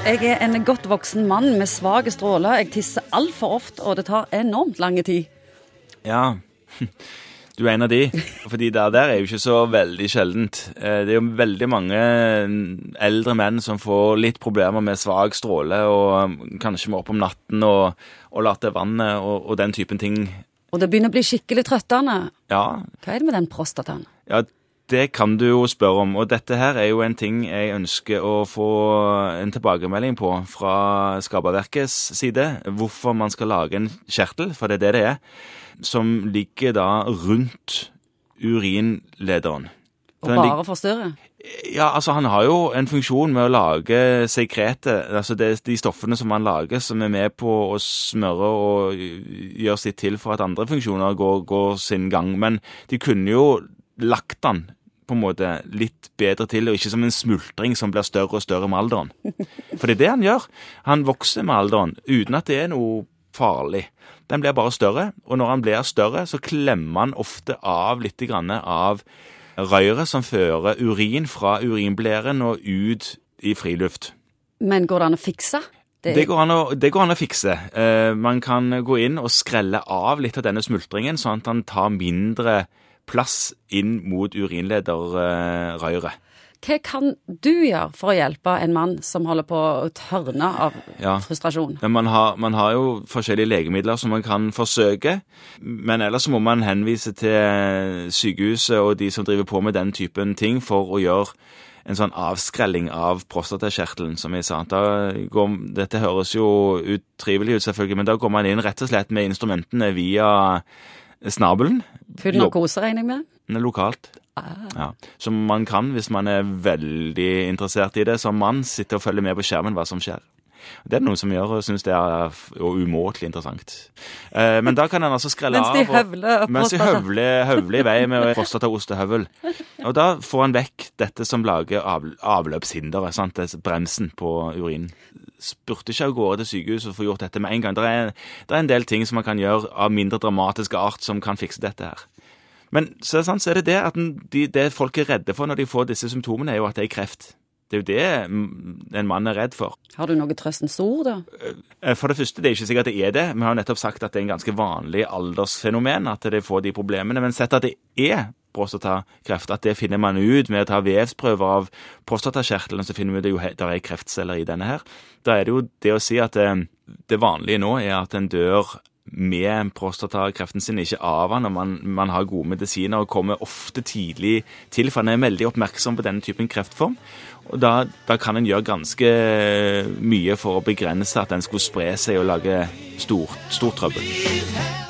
Jeg er en godt voksen mann med svake stråler. Jeg tisser altfor ofte, og det tar enormt lang tid. Ja, du er en av de. Fordi det der er jo ikke så veldig sjeldent. Eh, Det er jo veldig mange eldre menn som får litt problemer med svak stråle, og kanskje må opp om natten og, og late vannet og, og den typen ting. Og det begynner å bli skikkelig trøttende. Ja, Hva er det med den prostataen? ja, det kan du jo spørre om. Og dette her er jo en ting jeg ønsker å få en tilbakemelding på fra Skaperverkets side. Hvorfor man skal lage en kjertel, for det er det det er, som ligger da rundt urinlederen. Og bare forstyrre? Ja, altså Han har jo en funksjon med å lage sekretet, altså det, de stoffene som han lager, som er med på å smøre og gjøre sitt til for at andre funksjoner går, går sin gang. Men de kunne jo lagt den på en måte litt bedre til, og ikke som en smultring som blir større og større med alderen. For det er det han gjør. Han vokser med alderen uten at det er noe farlig. Den blir bare større, og når han blir større, så klemmer han ofte av litt grann av røret som fører urin fra urinblæren og ut i friluft. Men går det an å fikse? Det, Det går å, det går an å fikse. Eh, man kan gå inn og skrelle av litt av denne smultringen, sånn at han tar mindre plass inn mot urinlederrøret. Hva kan du gjøre for å hjelpe en mann som holder på å tørne av Ja. frustrasjon? Men man har, man har jo forskjellige legemidler som man kan forsøke. Men ellers må man henvise til sykehuset og de som driver på med den typen ting for å gjøre en sånn avskrelling av prostatakjertelen, som jeg sa. Går, dette høres jo utrivelig ut, selvfølgelig, men da går man inn rett og slett med instrumentene via snabelen. Full narkose, regner jeg med? Lokalt. Ja. Som man kan hvis man er veldig interessert i det som mann. Sitte og følge med på skjermen hva som skjer. Det er det noen som gjør og syns det er umåtelig interessant. Eh, men da kan en altså skrelle Mens av de og- høvler mens de høvler, høvler i vei med prostataostehøvel. Og da får han vekk dette som lager av, avløpshinderet. Det er bremsen på urinen. Spurte ikke av gårde til sykehuset og få gjort dette med en gang. Det er, det er en del ting som man kan gjøre av mindre dramatisk art som kan fikse dette her. Men så sant, så er det det at de, det folk er redde for når de får disse symptomene, er jo at det er kreft. Det er jo det mm, en mann er redd for. Har du noe trøstens ord, da? Eh, For det første, det er ikke sikkert det er det. Vi har jo nettopp sagt at det er en ganske vanlig aldersfenomen at de får de problemene. Men sett at det er prostatakreft, at det finner man ut med å ta vevsprøver av prostatakjertelen, så finner vi jo at det er kreftceller i denne her. Da er det jo det å si at det, det vanlige nå er at en dør med prostatakreften sin, ikke av han, og man, man har gode medisiner og kommer ofte tidlig til, for han er veldig oppmerksom på denne typen kreftform. Og da, da kan en gjøre ganske mye for å begrense at den skulle spre seg og lage stort, stort trøbbel.